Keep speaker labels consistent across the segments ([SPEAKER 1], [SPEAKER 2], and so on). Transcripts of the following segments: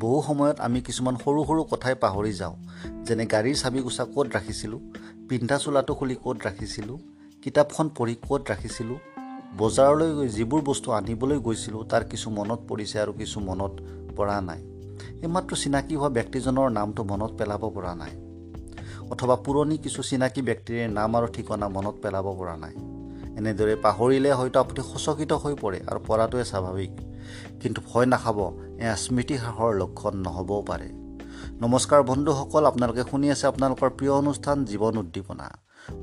[SPEAKER 1] বহু সময়ত আমি কিছুমান সৰু সৰু কথাই পাহৰি যাওঁ। যেনে গাড়ীৰ চাবি কোচা ক'ত ৰাখিছিলোঁ পিন্ধা চোলাটো খুলি ক'ত ৰাখিছিলোঁ কিতাপখন পঢ়ি ক'ত ৰাখিছিলোঁ বজাৰলৈ গৈ যিবোৰ বস্তু আনিবলৈ গৈছিলোঁ তাৰ কিছু মনত পৰিছে আৰু কিছু মনত পৰা নাই। এইমাত্ৰ চিনাকি হোৱা ব্যক্তিজনৰ নামটো মনত পেলাব পৰা নাই। অথবা পুৰণি কিছু চিনাকি ব্যক্তিৰে নাম আৰু ঠিকনা মনত পেলাব পৰা নাই। এনেদৰে পাহৰিলে হয়তো আপুনি সচকিত হৈ পৰে আৰু পৰাটোৱে স্বাভাৱিক। কিন্তু ভয় নাখাব এয়া স্মৃতি হ্ৰাসৰ লক্ষণ নহ'বও পাৰে। নমস্কাৰ বন্ধুসকল আপোনালোকে শুনি আছে আপোনালোকৰ প্ৰিয় অনুষ্ঠান জীৱন উদ্দীপনা।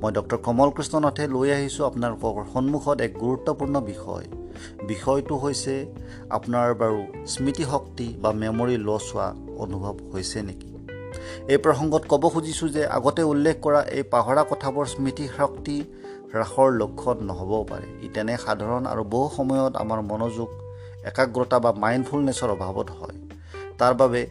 [SPEAKER 1] মই ডক্টৰ কমল কৃষ্ণ নাথে লৈ আহিছোঁ আপোনালোকৰ সন্মুখত এক গুৰুত্বপূৰ্ণ বিষয়। বিষয়টো হৈছে আপোনাৰ বাৰু স্মৃতিশক্তি বা মেমৰি লছ হোৱা অনুভৱ হৈছে নেকি? এই প্ৰসংগত ক'ব খুজিছোঁ যে আগতে উল্লেখ কৰা এই পাহৰা কথাবোৰ স্মৃতিশক্তি হ্ৰাসৰ লক্ষণ নহ'বও পাৰে। ই তেনে সাধাৰণ আৰু বহু সময়ত আমাৰ মনোযোগ একাগ্ৰতা বা মাইণ্ডফুলনেছৰ অভাৱত হয়। তাৰ বাবে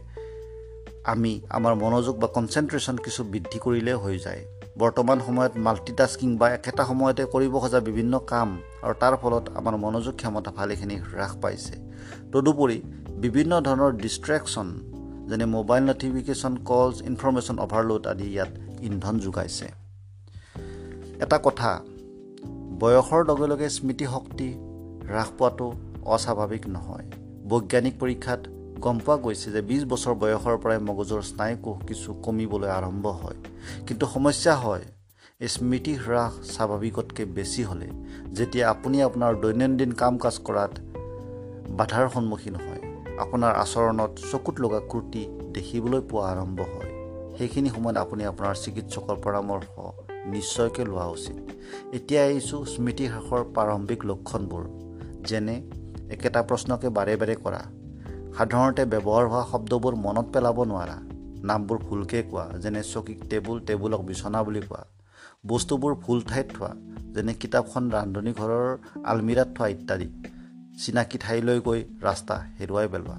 [SPEAKER 1] আমি আমাৰ মনোযোগ বা কনচেনট্ৰেশ্যন কিছু বৃদ্ধি কৰিলে হৈ যায়। বৰ্তমান সময়ত মাল্টিটাস্কিং বা একেটা সময়তে কৰিব খোজা বিভিন্ন কাম আৰু তাৰ ফলত আমাৰ মনোযোগ ক্ষমতা ভালেখিনি হ্ৰাস পাইছে। তদুপৰি বিভিন্ন ধৰণৰ ডিষ্ট্ৰেকশ্যন যেনে mobile notification calls information overload আদি ইয়াত ইন্ধন যোগাইছে। এটা কথা বয়সৰ লগে লগে স্মৃতিশক্তি হ্ৰাস পোৱাটো অস্বাভাৱিক নহয়। বৈজ্ঞানিক পৰীক্ষাত গম পোৱা গৈছে যে বিছ বছৰ বয়সৰ পৰাই মগজুৰ স্নায়ুকোষ কিছু কমিবলৈ আৰম্ভ হয়। কিন্তু সমস্যা হয় স্মৃতি হ্ৰাস স্বাভাৱিকতকৈ বেছি হ'লে যেতিয়া আপুনি আপোনাৰ দৈনন্দিন কাম কাজ কৰাত বাধাৰ সন্মুখীন হয়। আপোনাৰ আচৰণত চকুত লগা ক্ৰুটি দেখিবলৈ পোৱা আৰম্ভ হয়। সেইখিনি সময়ত আপুনি আপোনাৰ চিকিৎসকৰ পৰামৰ্শ নিশ্চয়কৈ লোৱা উচিত। এতিয়া আহিছোঁ স্মৃতি হ্ৰাসৰ প্ৰাৰম্ভিক লক্ষণবোৰ যেনে একেটা প্ৰশ্নকে বাৰে বাৰে কৰা সাধাৰণতে ব্যৱহাৰ হোৱা শব্দবোৰ মনত পেলাব নোৱাৰা নামবোৰ ভুলকৈ কোৱা যেনে চকীক টেবুল টেবুলক বিচনা বুলি কোৱা বস্তুবোৰ ভুল ঠাইত থোৱা যেনে কিতাপখন ৰান্ধনী ঘৰৰ আলমিৰাত থোৱা ইত্যাদি চিনাকি ঠাইলৈ গৈ ৰাস্তা হেৰুৱাই পেলোৱা।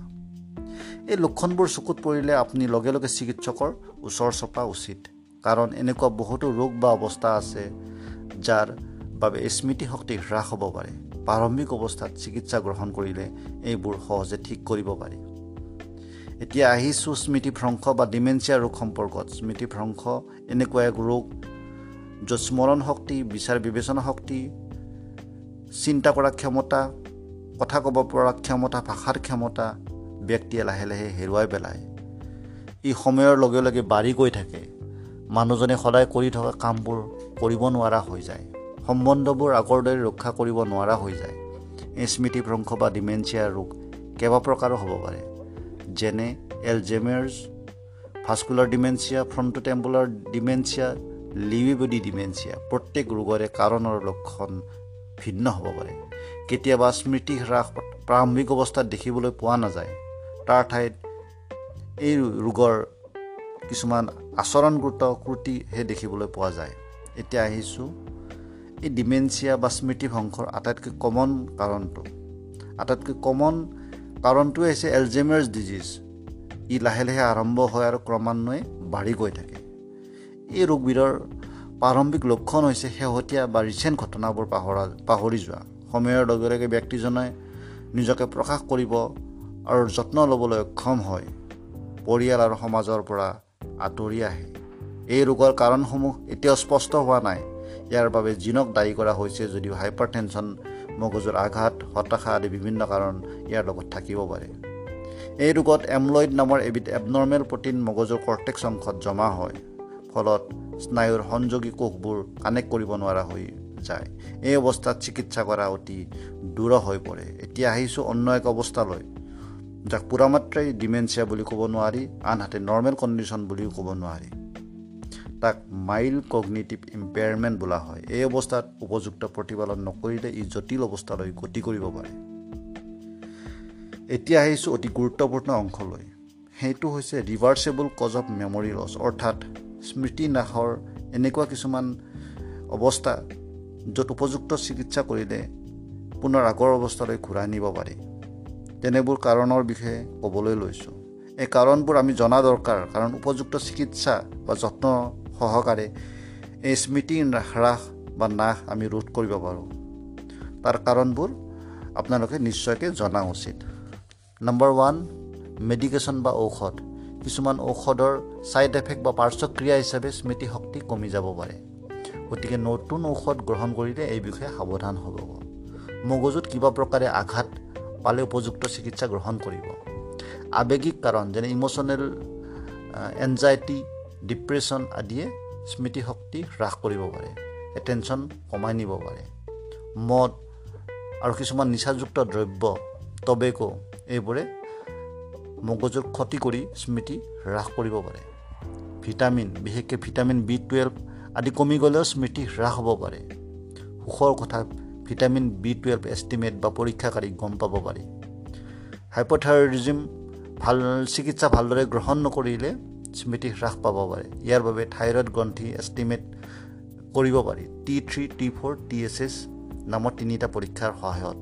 [SPEAKER 1] এই লক্ষণবোৰ চকুত পৰিলে আপুনি লগে লগে চিকিৎসকৰ ওচৰ চপা উচিত। কাৰণ এনেকুৱা বহুতো ৰোগ বা অৱস্থা আছে যাৰ বাবে স্মৃতিশক্তি হ্ৰাস হ'ব পাৰে। প্ৰাৰম্ভিক অৱস্থাত চিকিৎসা গ্ৰহণ কৰিলে এইবোৰ সহজে ঠিক কৰিব পাৰি। এতিয়া আহিছোঁ স্মৃতিভ্ৰংশ বা ডিমেঞ্চিয়া ৰোগ সম্পৰ্কত। স্মৃতিভ্ৰংশ এনেকুৱা এক ৰোগ য'ত স্মৰণ শক্তি বিচাৰ বিবেচনা শক্তি চিন্তা কৰা ক্ষমতা কথা ক'ব পৰা ক্ষমতা ভাষাৰ ক্ষমতা ব্যক্তিয়ে লাহে লাহে হেৰুৱাই পেলায়। ই সময়ৰ লগে লগে বাঢ়ি গৈ থাকে। মানুহজনে সদায় কৰি থকা কামবোৰ কৰিব নোৱাৰা হৈ যায়। সম্বন্ধবোৰ আগৰ দৰে ৰক্ষা কৰিব নোৱাৰা হৈ যায়। এই স্মৃতিভ্ৰংশ বা ডিমেঞ্চিয়া ৰোগ কেইবা প্ৰকাৰো হ'ব পাৰে। যেনে Alzheimer's vascular dementia frontotemporal dementia Lewy body dementia. প্ৰত্যেক ৰোগৰে কাৰণ আৰু লক্ষণ ভিন্ন হ'ব পাৰে। কেতিয়াবা স্মৃতি হ্ৰাস প্ৰাৰম্ভিক অৱস্থাত দেখিবলৈ পোৱা নাযায়। তাৰ ঠাইত এই ৰোগৰ কিছুমান আচৰণগত ক্ৰুটিহে দেখিবলৈ পোৱা যায়। এতিয়া আহিছোঁ এই ডিমেঞ্চিয়া বা স্মৃতিভংশৰ আটাইতকৈ কমন কাৰণটো। আটাইতকৈ কমন কাৰণটোৱে হৈছে এলজেমাৰ্ছ ডিজিজ ই লাহে লাহে আৰম্ভ হয় আৰু ক্ৰমান্বয়ে বাঢ়ি গৈ থাকে। এই ৰোগবিধৰ প্ৰাৰম্ভিক লক্ষণ হৈছে শেহতীয়া বা ৰিচেণ্ট ঘটনাবোৰ পাহৰা পাহৰি যোৱা। সময়ৰ লগে লগে ব্যক্তিজনে নিজকে প্ৰকাশ কৰিব আৰু যত্ন ল'বলৈ অক্ষম হয়। পৰিয়াল আৰু সমাজৰ পৰা আঁতৰি আহে এই ৰোগৰ কাৰণসমূহ এতিয়াও স্পষ্ট হোৱা নাই। ইয়াৰ বাবে জিনক দায়ী কৰা হৈছে যদিও হাইপাৰ টেনশ্যন মগজুৰ আঘাত হতাশা আদি বিভিন্ন কাৰণ ইয়াৰ লগত থাকিব পাৰে। এই ৰোগত এমলইড নামৰ এবিধ এবনৰ্মেল প্ৰটিন মগজুৰ কৰ্টেক্স অংশত জমা হয় ফলত স্নায়ুৰ সংযোগী কোষবোৰ কানেক্ট কৰিব নোৱাৰা হৈ যায়। এই অৱস্থাত চিকিৎসা কৰা অতি দূৰ হৈ পৰে। এতিয়া আহিছোঁ অন্য এক অৱস্থালৈ। যাক পূৰামাত্ৰাই ডিমেঞ্চিয়া বুলি ক'ব নোৱাৰি আনহাতে নৰ্মেল কণ্ডিশ্যন বুলিও ক'ব নোৱাৰি। তাক মাইল্ড কগনিটিভ ইম্পেয়াৰমেণ্ট বোলা হয়। এই অৱস্থাত উপযুক্ত প্ৰতিপালন নকৰিলে ই জটিল অৱস্থালৈ গতি কৰিব পাৰে। এতিয়া আহিছোঁ অতি গুৰুত্বপূৰ্ণ অংশলৈ। সেইটো হৈছে reversible cause of memory loss অৰ্থাৎ স্মৃতি নাশৰ এনেকুৱা কিছুমান অৱস্থা য'ত উপযুক্ত চিকিৎসা কৰিলে পুনৰ আগৰ অৱস্থালৈ ঘূৰাই নিব পাৰি। তেনেবোৰ কাৰণৰ বিষয়ে ক'বলৈ লৈছোঁ। এই কাৰণবোৰ আমি জনা দৰকাৰ কাৰণ উপযুক্ত চিকিৎসা বা যত্ন সহকাৰে এই স্মৃতি হ্ৰাস বা নাশ আমি ৰোধ কৰিব পাৰোঁ। তাৰ কাৰণবোৰ আপোনালোকে নিশ্চয়কৈ জনা উচিত। নম্বৰ ওৱান মেডিকেশ্যন বা ঔষধ। কিছুমান ঔষধৰ ছাইড এফেক্ট বা পাৰ্শ্বক্ৰিয়া হিচাপে স্মৃতিশক্তি কমি যাব পাৰে। গতিকে নতুন ঔষধ গ্ৰহণ কৰিলে এই বিষয়ে সাৱধান হ'ব। মগজুত কিবা প্ৰকাৰে আঘাত পালে উপযুক্ত চিকিৎসা গ্ৰহণ কৰিব। আৱেগিক কাৰণ যেনে ইম'চনেল এনজাইটি ডিপ্ৰেশ্যন আদিয়ে স্মৃতিশক্তি হ্ৰাস কৰিব পাৰে টেনশ্যন কমাই নিব পাৰে। মদ আৰু কিছুমান নিচাযুক্ত দ্ৰব্য টবেকো এইবোৰে মগজুৰ ক্ষতি কৰি স্মৃতি হ্ৰাস কৰিব পাৰে। ভিটামিন বিশেষকৈ ভিটামিন বি টুৱেলভ আদি কমি গ'লেও স্মৃতি হ্ৰাস হ'ব পাৰে। সুখৰ কথা ভিটামিন বি টুৱেলভ এষ্টিমেট বা পৰীক্ষাকাৰীক গম পাব পাৰি। হাইপথাইৰয়ডিজিম ভাল চিকিৎসা ভালদৰে গ্ৰহণ নকৰিলে স্মৃতি হ্ৰাস পাব পাৰে। ইয়াৰ বাবে থাইৰয়ড গ্ৰন্থি এষ্টিমেট কৰিব পাৰি। T three T four T S S নামৰ তিনিটা পৰীক্ষাৰ সহায়ত।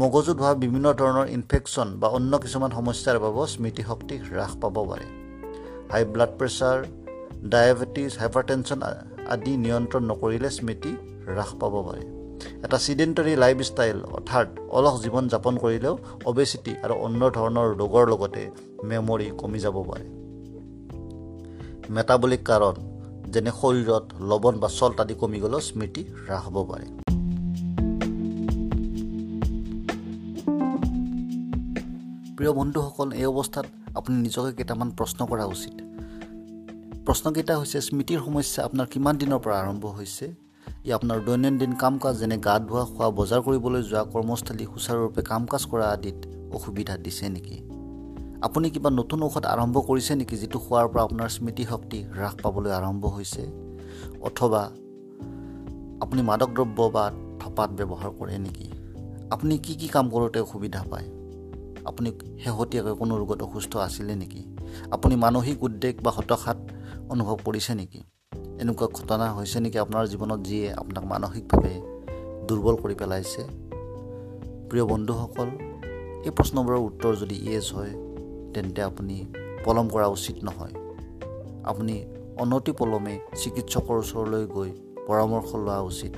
[SPEAKER 1] মগজুত হোৱা বিভিন্ন ধৰণৰ ইনফেকশ্যন বা অন্য কিছুমান সমস্যাৰ বাবেও স্মৃতিশক্তি হ্ৰাস পাব পাৰে। High blood pressure diabetes hypertension আদি নিয়ন্ত্ৰণ নকৰিলে স্মৃতি হ্ৰাস পাব পাৰে। এটা চিডেণ্টাৰী লাইফষ্টাইল অৰ্থাৎ অলস জীৱন যাপন কৰিলেও অবেচিটি আৰু অন্য ধৰণৰ ৰোগৰ লগতে মেমৰি কমি যাব পাৰে। মেটাবলিক কাৰণ যেনে শৰীৰত লৱণ বা চল্ট আদি কমি গ'লেও স্মৃতি হ্ৰাস হ'ব পাৰে। প্ৰিয় বন্ধুসকল এই অৱস্থাত আপুনি নিজকে কেইটামান প্ৰশ্ন কৰা উচিত। প্ৰশ্নকেইটা হৈছে স্মৃতিৰ সমস্যা আপোনাৰ কিমান দিনৰ পৰা আৰম্ভ হৈছে? ই আপোনাৰ দৈনন্দিন কাম কাজ যেনে গা ধোৱা খোৱা বজাৰ কৰিবলৈ যোৱা কৰ্মস্থলী সুচাৰুৰূপে কাম কাজ কৰা আদিত অসুবিধা দিছে নেকি? আপুনি কিবা নতুন ঔষধ আৰম্ভ কৰিছে নেকি যিটো খোৱাৰ পৰা আপোনাৰ স্মৃতিশক্তি হ্ৰাস পাবলৈ আৰম্ভ হৈছে? অথবা আপুনি মাদক দ্ৰব্য বা থপাত ব্যৱহাৰ কৰে নেকি? আপুনি কি কি কাম কৰোঁতে অসুবিধা পায়? আপুনি শেহতীয়াকৈ কোনো ৰোগত অসুস্থ আছিলে নেকি? আপুনি মানসিক উদ্বেগ বা হতাশাত অনুভৱ কৰিছে নেকি? এনেকুৱা ঘটনা হৈছে নেকি? আপোনাৰ জীৱনত যিয়ে আপোনাক মানসিকভাৱে দুৰ্বল কৰি পেলাইছে। প্ৰিয় বন্ধুসকল এই প্ৰশ্নবোৰৰ উত্তৰ যদি ইয়েছ হয় তেন্তে আপুনি পলম কৰা উচিত নহয়। আপুনি অনতি পলমে চিকিৎসকৰ ওচৰলৈ গৈ পৰামৰ্শ লোৱা উচিত।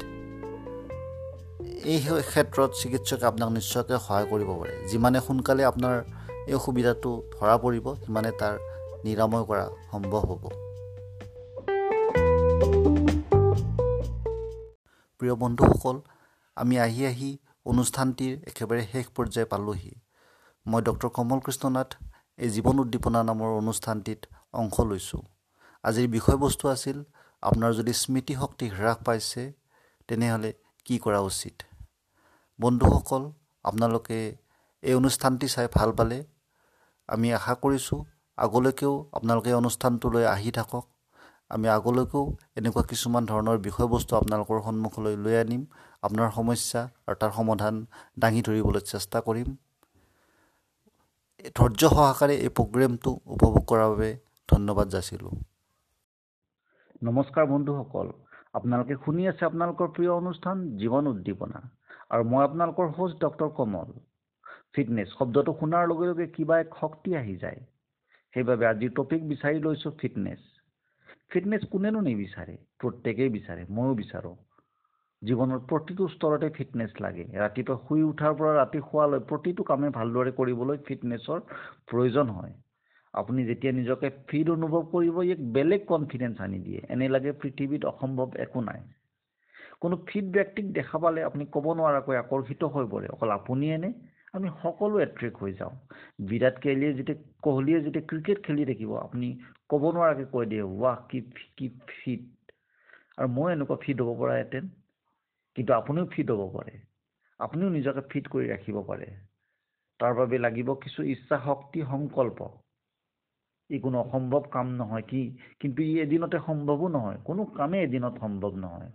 [SPEAKER 1] এই ক্ষেত্ৰত চিকিৎসকে আপোনাক নিশ্চয়কৈ সহায় কৰিব পাৰে। যিমানে সোনকালে আপোনাৰ এই অসুবিধাটো ধৰা পৰিব সিমানে তাৰ নিৰাময় কৰা সম্ভৱ হ'ব। প্ৰিয় বন্ধুসকল আমি আহি আহি অনুষ্ঠানটিৰ একেবাৰে শেষ পৰ্যায় পালোহি। মই ডক্টৰ কমল কৃষ্ণনাথ এই জীৱন উদ্দীপনা নামৰ অনুষ্ঠানটিত অংশ লৈছোঁ। আজিৰ বিষয়বস্তু আছিল আপোনাৰ যদি স্মৃতিশক্তি হ্ৰাস পাইছে তেনেহ'লে কি কৰা উচিত? বন্ধুসকল আপোনালোকে এই অনুষ্ঠানটি চাই ভাল পালে? আমি আশা কৰিছোঁ আগলৈকেও আপোনালোকে অনুষ্ঠানটোলৈ আহি থাকক। আমি আগলৈকেও এনেকুৱা কিছুমান ধৰণৰ বিষয়বস্তু আপোনালোকৰ সন্মুখলৈ লৈ আনিম আপোনাৰ সমস্যা আৰু তাৰ সমাধান দাঙি ধৰিবলৈ চেষ্টা কৰিম। ধৈৰ্য সহকাৰে এই প্ৰগ্ৰেমটো উপভোগ কৰাৰ বাবে ধন্যবাদ যাচিলোঁ নমস্কাৰ বন্ধুসকল আপোনালোকে শুনি আছে আপোনালোকৰ প্ৰিয় অনুষ্ঠান জীৱন উদ্দীপনা আৰু মই আপোনালোকৰ হোষ্ট ডক্টৰ কমল। ফিটনেছ শব্দটো শুনাৰ লগে লগে কিবা এক শক্তি আহি যায়। সেইবাবে আজিৰ টপিক বিচাৰি লৈছোঁ ফিটনেছ ফিটনেছ কোনেনো নিবিচাৰে? প্ৰত্যেকেই বিচাৰে ময়ো বিচাৰোঁ। জীৱনৰ প্ৰতিটো স্তৰতে ফিটনেছ লাগে। ৰাতিপুৱা শুই উঠাৰ পৰা ৰাতি শোৱালৈ প্ৰতিটো কামে ভালদৰে কৰিবলৈ ফিটনেছৰ প্ৰয়োজন হয়। আপুনি যেতিয়া নিজকে ফিট অনুভৱ কৰিব এক বেলেগ কনফিডেঞ্চ আনি দিয়ে। এনে লাগে পৃথিৱীত অসম্ভৱ একো নাই। কোনো ফিট ব্যক্তিক দেখা পালে আপুনি ক'ব নোৱাৰাকৈ আকৰ্ষিত হৈ পৰে। অকল আপুনিয়ে নে আমি সকলো এট্ৰেক্ট হৈ যাওঁ। বিৰাট কোহলীয়ে যেতিয়া কোহলীয়ে যেতিয়া ক্ৰিকেট খেলি থাকিব আপুনি ক'ব নোৱাৰাকৈ কৈ দিয়ে ৱাহ কি কি ফিট। আৰু মই এনেকুৱা ফিট হ'ব পৰাহেঁতেন কিন্তু আপুনিও ফিট হ'ব পাৰে। আপুনিও নিজকে ফিট কৰি ৰাখিব পাৰে। তাৰ বাবে লাগিব কিছু ইচ্ছা শক্তি সংকল্প। ই কোনো অসম্ভৱ কাম নহয় কি কিন্তু ই এদিনতে সম্ভৱো নহয়। কোনো কামেই এদিনত সম্ভৱ নহয়।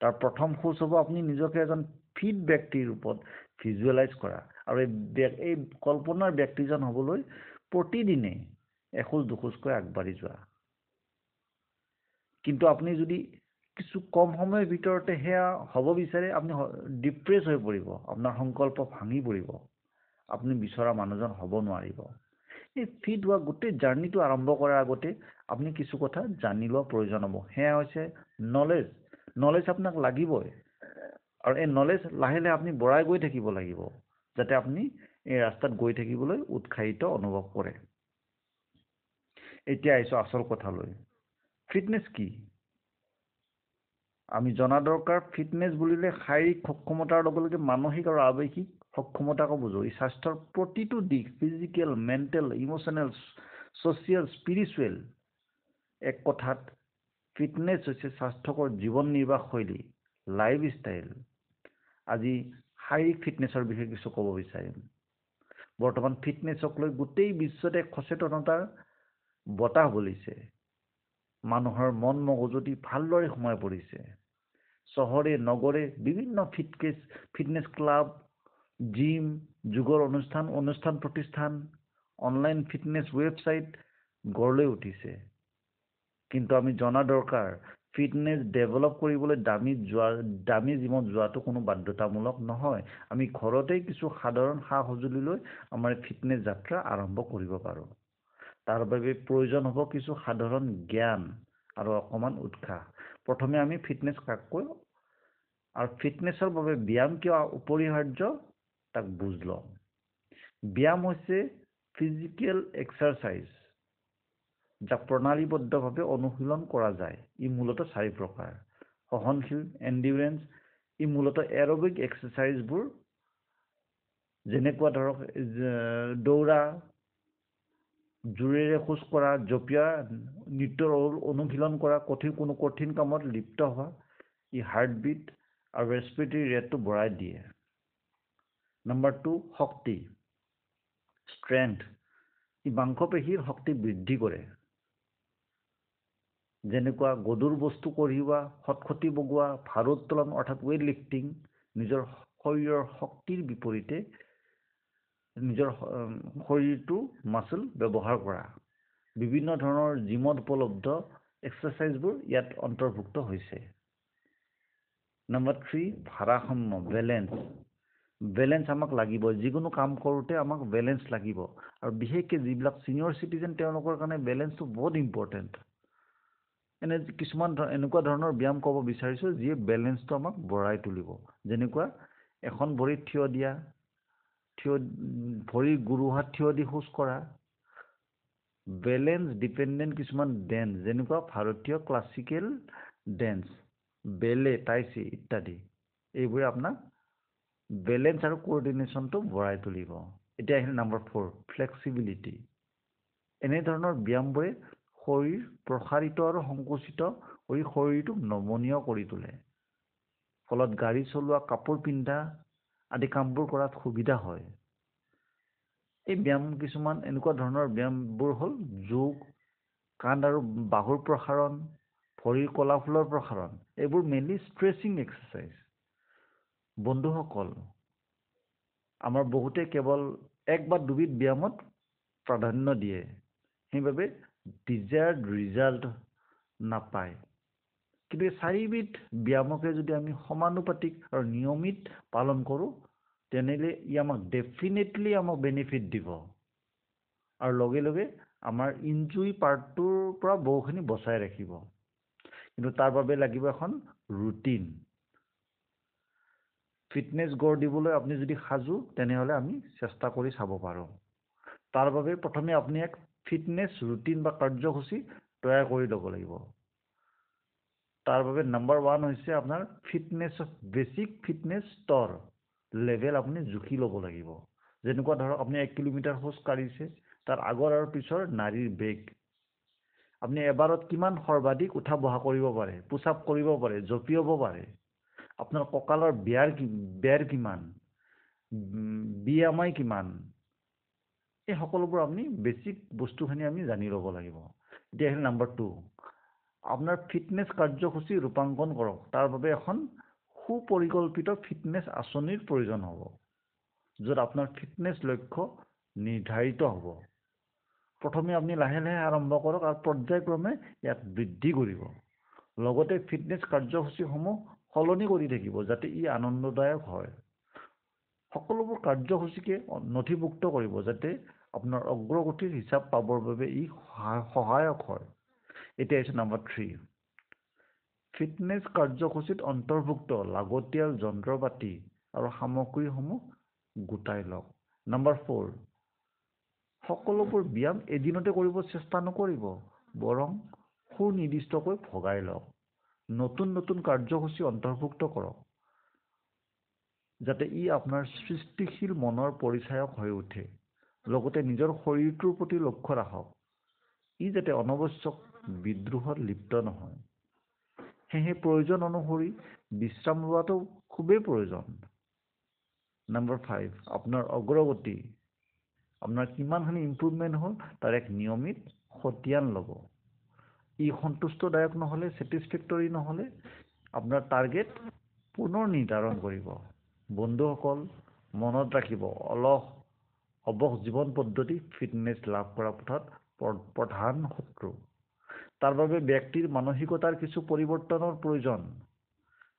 [SPEAKER 1] তাৰ প্ৰথম খোজ হ'ব আপুনি নিজকে এজন ফিট ব্যক্তিৰ ৰূপত ভিজুৱেলাইজ কৰা। আৰু এই এই কল্পনাৰ ব্যক্তিজন হ'বলৈ প্ৰতিদিনে এখোজ দুখোজকৈ আগবাঢ়ি যোৱা। কিন্তু আপুনি যদি কিছু কম সময়ৰ ভিতৰতে সেয়া হ'ব বিচাৰে আপুনি ডিপ্ৰেছ হৈ পৰিব। আপোনাৰ সংকল্প ভাঙি পৰিব। আপুনি বিচৰা মানুহজন হ'ব নোৱাৰিব। এই ফিট হোৱা গোটেই জাৰ্ণিটো আৰম্ভ কৰাৰ আগতে আপুনি কিছু কথা জানি লোৱা প্ৰয়োজন হ'ব। সেয়া হৈছে নলেজ নলেজ আপোনাক লাগিবই। আৰু এই নলেজ লাহে লাহে আপুনি বঢ়াই গৈ থাকিব লাগিব যাতে আপুনি
[SPEAKER 2] এই ৰাস্তাত গৈ থাকিবলৈ উৎসাহিত অনুভৱ কৰে। এতিয়া আহিছোঁ আচল কথালৈ। ফিটনেছ কি? আমি জনা দৰকাৰ ফিটনেছ বুলিলে শাৰীৰিক সক্ষমতাৰ লগে লগে মানসিক আৰু আৱেগিক সক্ষমতাকো বুজো। ই স্বাস্থ্যৰ প্ৰতিটো দিশ physical mental emotional social spiritual এক কথাত ফিটনেছ হৈছে স্বাস্থ্যকৰ জীৱন নিৰ্বাহ শৈলী লাইফ ষ্টাইল আজি শাৰীৰিক ফিটনেছৰ বিষয়ে কিছু ক'ব বিচাৰিম। বৰ্তমান ফিটনেছক লৈ গোটেই বিশ্বতে সচেতনতাৰ বতাহ বলিছে। মানুহৰ মন মগজুটি ভালদৰে সোমাই পৰিছে। চহৰে নগৰে বিভিন্ন ফিটনেছ ফিটনেছ ক্লাব জিম যোগৰ অনুষ্ঠান অনুষ্ঠান প্ৰতিষ্ঠান অনলাইন ফিটনেছ ৱেবছাইট গঢ় লৈ উঠিছে। কিন্তু আমি জনা দৰকাৰ ফিটনেছ ডেভেলপ কৰিবলৈ দামী যোৱা দামী জিমত যোৱাটো কোনো বাধ্যতামূলক নহয়। আমি ঘৰতেই কিছু সাধাৰণ সা সঁজুলি লৈ আমাৰ ফিটনেছ যাত্ৰা আৰম্ভ কৰিব পাৰোঁ। তাৰ বাবে প্ৰয়োজন হ'ব কিছু সাধাৰণ জ্ঞান আৰু অকণমান উৎসাহ। প্ৰথমে আমি ফিটনেছ কাক কয় আৰু ফিটনেছৰ বাবে ব্যায়াম কিয় অপৰিহাৰ্য? তাক বুজ লওঁ। ব্যায়াম হৈছে ফিজিকেল এক্সাৰচাইজ যাক প্ৰণালীবদ্ধভাৱে অনুশীলন কৰা যায় ই মূলতঃ চাৰি প্ৰকাৰ। সহনশীল এণ্ডিউৰেঞ্চ ই মূলতঃ এৰবিক এক্সাৰচাইজবোৰ যেনেকুৱা ধৰক দৌৰা জোৰেৰে খোজ কঢ়া জঁপিয়া নৃত্যৰ অনুশীলন কৰা কঠিন কোনো কঠিন কামত লিপ্ত হোৱা ই হাৰ্টবিট আৰু ৰেচপিৰেটৰী ৰেটটো বঢ়াই দিয়ে। নম্বৰ টু শক্তি। ষ্ট্ৰেংথ ই মাংসপেশীৰ শক্তি বৃদ্ধি কৰে। যেনেকুৱা গধুৰ বস্তু কঢ়িওৱা খটখটি বগোৱা ভাৰোত্তোলন অৰ্থাৎ ৱেইট লিফটিং নিজৰ শৰীৰৰ শক্তিৰ বিপৰীতে নিজৰ শৰীৰটো মাচুল ব্যৱহাৰ কৰা। বিভিন্ন ধৰণৰ জিমত উপলব্ধ এক্সাৰচাইজবোৰ ইয়াত অন্তৰ্ভুক্ত হৈছে। নম্বৰ থ্ৰী ভাৰাসাম্য বেলেঞ্চ বেলেঞ্চ আমাক লাগিব। যিকোনো কাম কৰোঁতে আমাক বেলেঞ্চ লাগিব। আৰু বিশেষকৈ যিবিলাক ছিনিয়ৰ চিটিজেন তেওঁলোকৰ কাৰণে বেলেঞ্চটো বহুত ইম্পৰ্টেণ্ট এনে কিছুমান এনেকুৱা ধৰণৰ ব্যায়াম ক'ব বিচাৰিছোঁ যিয়ে বেলেঞ্চটো আমাক বঢ়াই তুলিব। যেনেকুৱা এখন ভৰিত থিয় দিয়া থিয় ভৰি গুৰুহাত থিয় দি খোজ কঢ়া। বেলেঞ্চ ডিপেণ্ডেণ্ট কিছুমান ডেন্স যেনেকুৱা ভাৰতীয় ক্লাছিকেল ডেন্স বেলে টাইচি ইত্যাদি। এইবোৰে আপোনাক বেলেঞ্চ আৰু কোঅৰ্ডিনেশ্যনটো বঢ়াই তুলিব। এতিয়া আহিলে নম্বৰ ফ'ৰ ফ্লেক্সিবিলিটি এনেধৰণৰ ব্যায়ামবোৰে শৰীৰ প্ৰসাৰিত আৰু সংকুচিত কৰি শৰীৰটোক নমনীয় কৰি তোলে। ফলত গাড়ী চলোৱা কাপোৰ পিন্ধা আদি কামবোৰ কৰাত সুবিধা হয়। এই ব্যায়াম কিছুমান এনেকুৱা ধৰণৰ ব্যায়ামবোৰ হ'ল যোগ কান্ধ আৰু বাহুৰ প্ৰসাৰণ ভৰিৰ কলাফুলৰ প্ৰসাৰণ। এইবোৰ মেইনলি ষ্ট্ৰেচিং এক্সাৰচাইজ বন্ধুসকল আমাৰ বহুতে কেৱল এক বা দুবিধ ব্যায়ামত প্ৰাধান্য দিয়ে। সেইবাবে ডিজায়াৰ্ড ৰিজাল্ট নাপায়। কিন্তু এই চাৰিবিধ ব্যায়ামকে যদি আমি সমানুপাতিক আৰু নিয়মিত পালন কৰোঁ তেনেহ'লে ই আমাক ডেফিনেটলি আমাক বেনিফিট দিব। আৰু লগে লগে আমাৰ ইনজুৰি পাৰ্টটোৰ পৰা বহুখিনি বচাই ৰাখিব। কিন্তু তাৰ বাবে লাগিব এখন ৰুটিন ফিটনেছ গঢ় দিবলৈ আপুনি যদি সাজু তেনেহ'লে আমি চেষ্টা কৰি চাব পাৰোঁ। তাৰ বাবে প্ৰথমে আপুনি এক ফিটনেছ ৰুটিন বা কাৰ্যসূচী তৈয়াৰ কৰি ল'ব লাগিব। তাৰ বাবে নাম্বাৰ ওৱান হৈছে আপোনাৰ ফিটনেছ বেচিক ফিটনেছ স্তৰ লেভেল আপুনি জুখি ল'ব লাগিব। যেনেকুৱা ধৰক আপুনি এক কিলোমিটাৰ খোজ কাঢ়িছে তাৰ আগৰ আৰু পিছৰ নাৰীৰ বেগ। আপুনি এবাৰত কিমান সৰ্বাধিক উঠা বহা কৰিব পাৰে পুছ আপ কৰিব পাৰে জঁপিয়াব পাৰে আপোনাৰ কঁকালৰ বিয়াৰ বেৰ কিমান বি এম আই কিমান এই সকলোবোৰ আপুনি বেচিক বস্তুখিনি আমি জানি ল'ব লাগিব। এতিয়া আহিল নাম্বাৰ টু আপোনাৰ ফিটনেছ কাৰ্যসূচী ৰূপাংকন কৰক। তাৰ বাবে এখন সুপৰিকল্পিত ফিটনেছ আঁচনিৰ প্ৰয়োজন হ'ব য'ত আপোনাৰ ফিটনেছ লক্ষ্য নিৰ্ধাৰিত হ'ব। প্ৰথমে আপুনি লাহে লাহে আৰম্ভ কৰক আৰু পৰ্যায়ক্ৰমে ইয়াক বৃদ্ধি কৰিব। লগতে ফিটনেছ কাৰ্যসূচীসমূহ সলনি কৰি থাকিব যাতে ই আনন্দদায়ক হয়। সকলোবোৰ কাৰ্যসূচীকে নথিভুক্ত কৰিব যাতে আপোনাৰ অগ্ৰগতিৰ হিচাপ পাবৰ বাবে ই সহায়ক হয়। এতিয়া আহিছোঁ নাম্বাৰ থ্ৰী ফিটনেছ কাৰ্যসূচীত অন্তৰ্ভুক্ত লাগতিয়াল যন্ত্ৰ পাতি আৰু সামগ্ৰীসমূহ গোটাই লওক। নাম্বাৰ ফ'ৰ সকলোবোৰ ব্যায়াম এদিনতে কৰিব চেষ্টা নকৰিব বৰং সুনিৰ্দিষ্টকৈ ভগাই লওক। নতুন নতুন কাৰ্যসূচী অন্তৰ্ভুক্ত কৰক যাতে ই আপোনাৰ সৃষ্টিশীল মনৰ পৰিচায়ক হৈ উঠে। লগতে নিজৰ শৰীৰটোৰ প্ৰতি লক্ষ্য ৰাখক। ই যাতে অনাৱশ্যক বিদ্ৰোহত লিপ্ত নহয়। সেয়েহে প্ৰয়োজন অনুসৰি বিশ্ৰাম লোৱাটো খুবেই প্ৰয়োজন। নাম্বাৰ ফাইভ আপোনাৰ অগ্ৰগতি। আপোনাৰ কিমানখিনি ইম্প্ৰুভমেণ্ট হ'ল তাৰ এক নিয়মিত খতিয়ান ল'ব। ই সন্তুষ্টদায়ক নহ'লে ছেটিছফেক্টৰী নহ'লে আপোনাৰ টাৰ্গেট পুনৰ নিৰ্ধাৰণ কৰিব। বন্ধুসকল মনত ৰাখিব অলস অৱস জীৱন পদ্ধতি ফিটনেছ লাভ কৰা পথত প্ৰধান শত্ৰু। তাৰ বাবে ব্যক্তিৰ মানসিকতাৰ কিছু পৰিৱৰ্তনৰ প্ৰয়োজন।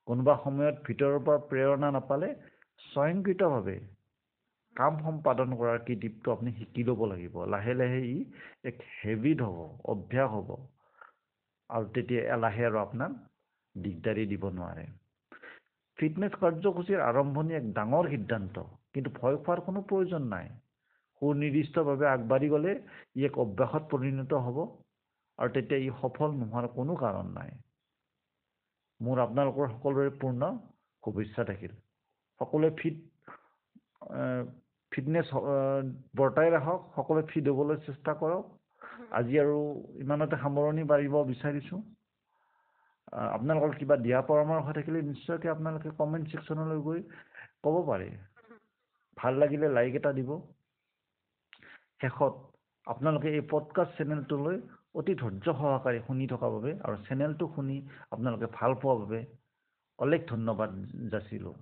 [SPEAKER 2] কোনোবা সময়ত ভিতৰৰ পৰা প্ৰেৰণা নাপালে স্বয়ংকৃতভাৱে কাম সম্পাদন কৰাৰ কৃতিত্ব আপুনি শিকি ল'ব লাগিব। লাহে লাহে ই এক হেবিট হ'ব অভ্যাস হ'ব। আৰু তেতিয়া এলাহে আৰু আপোনাক দিগদাৰি দিব নোৱাৰে। ফিটনেছ কাৰ্যসূচীৰ আৰম্ভণি এক ডাঙৰ সিদ্ধান্ত কিন্তু ভয় খোৱাৰ কোনো প্ৰয়োজন নাই। সুনিৰ্দিষ্টভাৱে আগবাঢ়ি গ'লে ই এক অভ্যাসত পৰিণত হ'ব আৰু তেতিয়া ই সফল নোহোৱাৰ কোনো কাৰণ নাই। মোৰ আপোনালোকৰ সকলোৰে পূৰ্ণ শুভেচ্ছা থাকিল। সকলোৱে ফিট ফিটনেছ বৰ্তাই ৰাখক। সকলোৱে ফিট হ'বলৈ চেষ্টা কৰক। আজি আৰু ইমানতে সামৰণি মাৰিব বিচাৰিছোঁ। আপোনালোকৰ কিবা দিয়া পৰামৰ্শ থাকিলে নিশ্চয়কৈ আপোনালোকে কমেণ্ট ছেকশ্যনলৈ গৈ ক'ব পাৰে। ভাল লাগিলে লাইক এটা দিব। শেষত আপোনালোকে এই পডকাষ্ট চেনেলটোলৈ অতি ধৈৰ্য সহকাৰে শুনি থকাৰ বাবে আৰু চেনেলটো শুনি আপোনালোকে ভাল পোৱাৰ বাবে অলেখ ধন্যবাদ যাচিলোঁ।